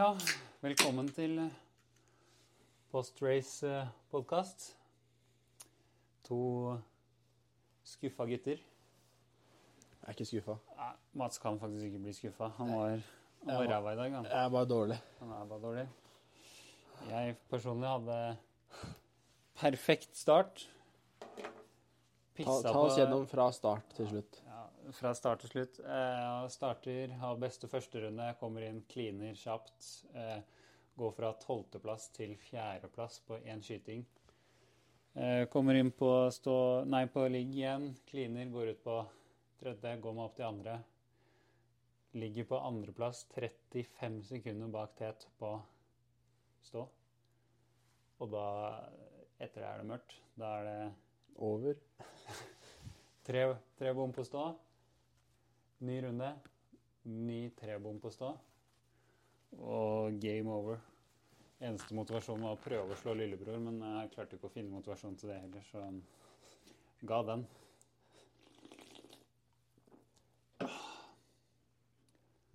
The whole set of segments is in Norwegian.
Ja, velkommen til post-race-podkast. To skuffa gutter. Jeg er ikke skuffa. Nei, Mats kan faktisk ikke bli skuffa. Han var, han var ræva i dag. Han. Jeg er bare dårlig. han er bare dårlig. Jeg personlig hadde perfekt start. Ta, ta oss gjennom fra start til slutt. Fra start til slutt. Jeg starter, har beste førsterunde, kommer inn, kliner kjapt. Eh, går fra tolvteplass til fjerdeplass på én skyting. Eh, kommer inn på, stå, nei, på ligg igjen, kliner, går ut på tredje, går meg opp til andre. Ligger på andreplass, 35 sekunder bak tet på stå. Og da, etter det er det mørkt. Da er det Over. Tre, tre bom på stå. Ny runde. Ny trebom på stå. Og game over. Eneste motivasjonen var å prøve å slå lillebror, men jeg klarte ikke å finne motivasjon til det heller, så ga den.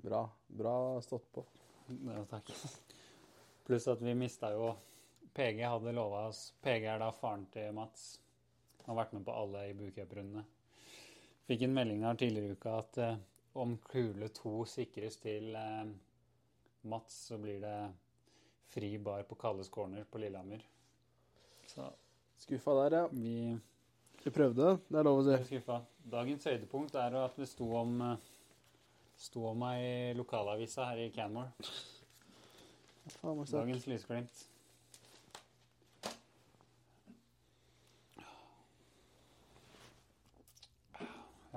Bra. Bra stått på. Ja, takk. Pluss at vi mista jo PG hadde lova oss PG er da faren til Mats. Han har vært med på alle i bootcamp-rundene. Fikk en melding her tidligere i uka at eh, om kule to sikres til eh, Mats, så blir det fri bar på Kalles corner på Lillehammer. Så Skuffa der, ja. vi Vi prøvde, det er lov å si. er skuffa. Dagens høydepunkt er at det sto om, eh, sto om meg i lokalavisa her i Canmore. Faen. Dagens lysglimt.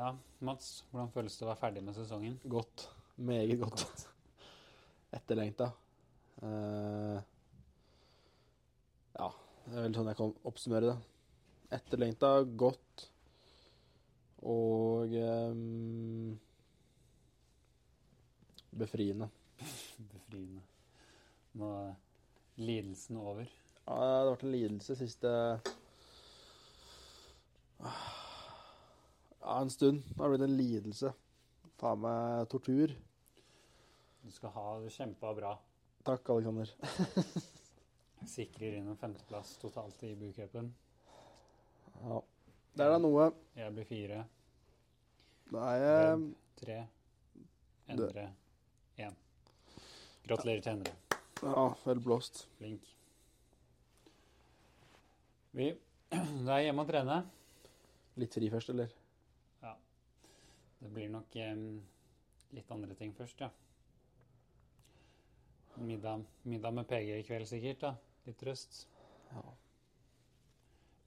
Ja, Mats, hvordan føles det å være ferdig med sesongen? Godt. Meget godt. Etterlengta. Uh, ja, det er vel sånn jeg kan oppsummere det. Etterlengta, godt og um, befriende. Befriende. Nå er lidelsen over. Ja, det har vært en lidelse siste Ja, en stund. Det har blitt en lidelse. Faen meg tortur. Du skal ha det kjempa bra. Takk, Alexander. Sikrer inn en femteplass totalt i bootcupen. Ja. Det er da noe. Jeg blir fire. Da er jeg Webb tre. Endre én. Gratulerer til Endre. Ja, vel blåst. Flink. Vi Det er hjemme å trene. Litt fri først, eller? Det blir nok em, litt andre ting først, ja. Middag, middag med PG i kveld sikkert, da. Litt trøst. Ja.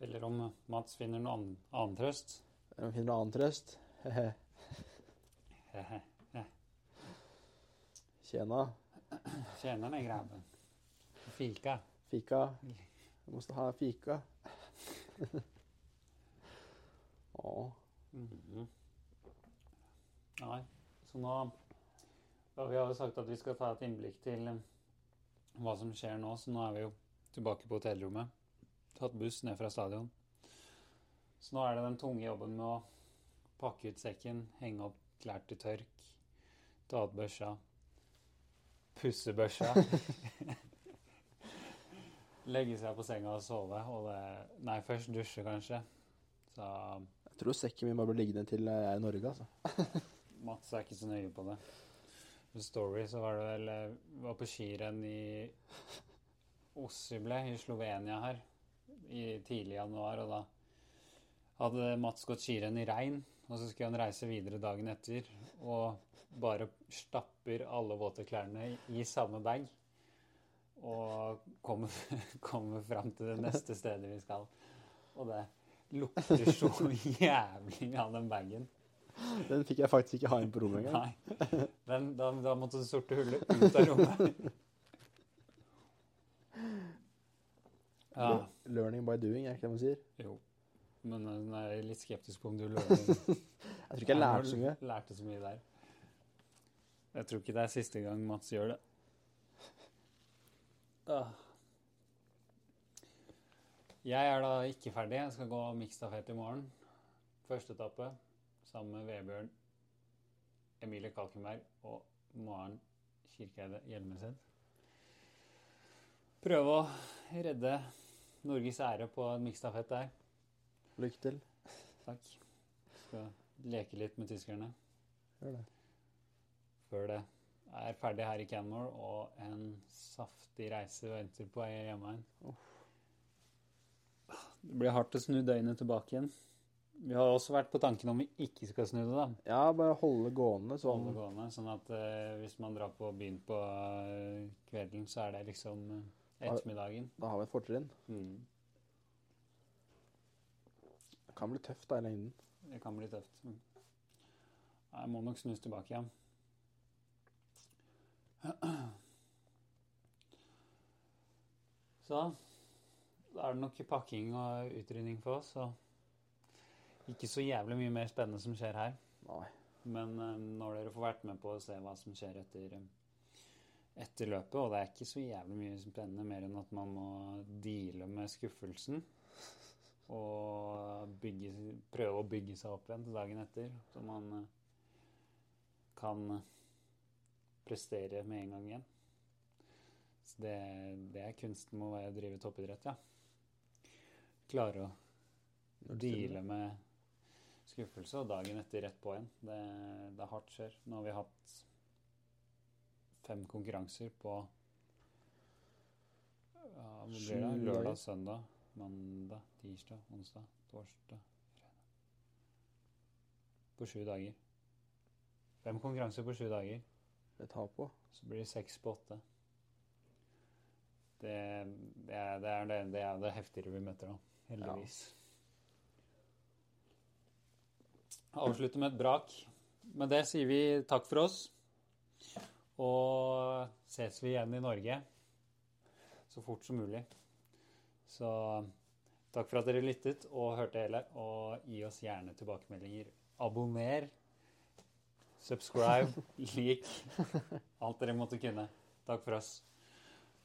Eller om Mats finner noe annen, annen trøst. han finner noe annen trøst. Tjena. Tjena. Den grabben. Fika. Fika. Jeg måste ha fika. ja. Mhm. Nei, så nå Vi har jo sagt at vi skal ta et innblikk til eh, hva som skjer nå, så nå er vi jo tilbake på hotellrommet. Tatt buss ned fra stadion. Så nå er det den tunge jobben med å pakke ut sekken, henge opp klær til tørk, ta ut børsa, pusse børsa. Legge seg på senga og sove. Og det, nei, først dusje, kanskje. Så Jeg tror sekken min bare blir liggende til jeg er i Norge, altså. Mats er ikke så nøye på det. På Story så var det vel eh, var på skirenn i Osible i Slovenia her i tidlig januar, og da hadde Mats gått skirenn i regn, og så skulle han reise videre dagen etter, og bare stapper alle våte klærne i samme bag. Og kommer, kommer fram til det neste stedet vi skal. Og det lukter så jævlig av den bagen. Den fikk jeg faktisk ikke ha inn på rommet engang. Nei. Den, da, da måtte det sorte hullet ut av rommet. Ja. Learning by doing, er ikke det man sier? Jo. Men jeg er litt skeptisk på om du lærte Jeg tror ikke jeg lærte så mye. Lærte så mye der. Jeg tror ikke det er siste gang Mats gjør det. Ah. Jeg er da ikke ferdig. Jeg skal gå miksstafett i morgen. Første etappe sammen med Vebjørn, Emilie Kalkenberg og Maren Kirkeide Hjelmeset. prøve å redde Norges ære på en miksstafett der. Lykke til. Takk. Skal leke litt med tyskerne Gjør det. før det er ferdig her i Canmore, og en saftig reise venter på vei hjem igjen. Det blir hardt å snu døgnet tilbake igjen. Vi har også vært på tanken om vi ikke skal snu det, da. Ja, bare holde gående sånn. Holde gående, sånn at eh, hvis man drar på byen på eh, kvelden, så er det liksom eh, ettermiddagen. Da har vi et fortrinn. Mm. Det kan bli tøft da i lengden. Det kan bli tøft. Mm. Jeg må nok snus tilbake igjen. Så da er det nok pakking og utrydning for oss. Og ikke så jævlig mye mer spennende som skjer her. Nei. Men eh, når dere får vært med på å se hva som skjer etter, eh, etter løpet, og det er ikke så jævlig mye spennende mer enn at man må deale med skuffelsen og bygge, prøve å bygge seg opp igjen til dagen etter, så man uh, kan prestere med en gang igjen. Så det, det er kunsten med å drive toppidrett, ja. Klare å deale med skuffelse, og dagen etter rett på igjen. Det, det er hardt skjer. Nå har vi hatt fem konkurranser på ja, det? Lørdag, søndag, mandag, tirsdag, onsdag, torsdag, fredag. På sju dager. Fem konkurranser på sju dager. Det tar på. Så blir det seks på åtte. Det, det, er, det, er det, er det heftigere vi møter, da. Heldigvis. Avslutter med et brak. Med det sier vi takk for oss. Og ses vi igjen i Norge så fort som mulig. Så takk for at dere lyttet og hørte hele. Og gi oss gjerne tilbakemeldinger. Abonner. Subscribe. Lik. Alt dere måtte kunne. Takk for oss.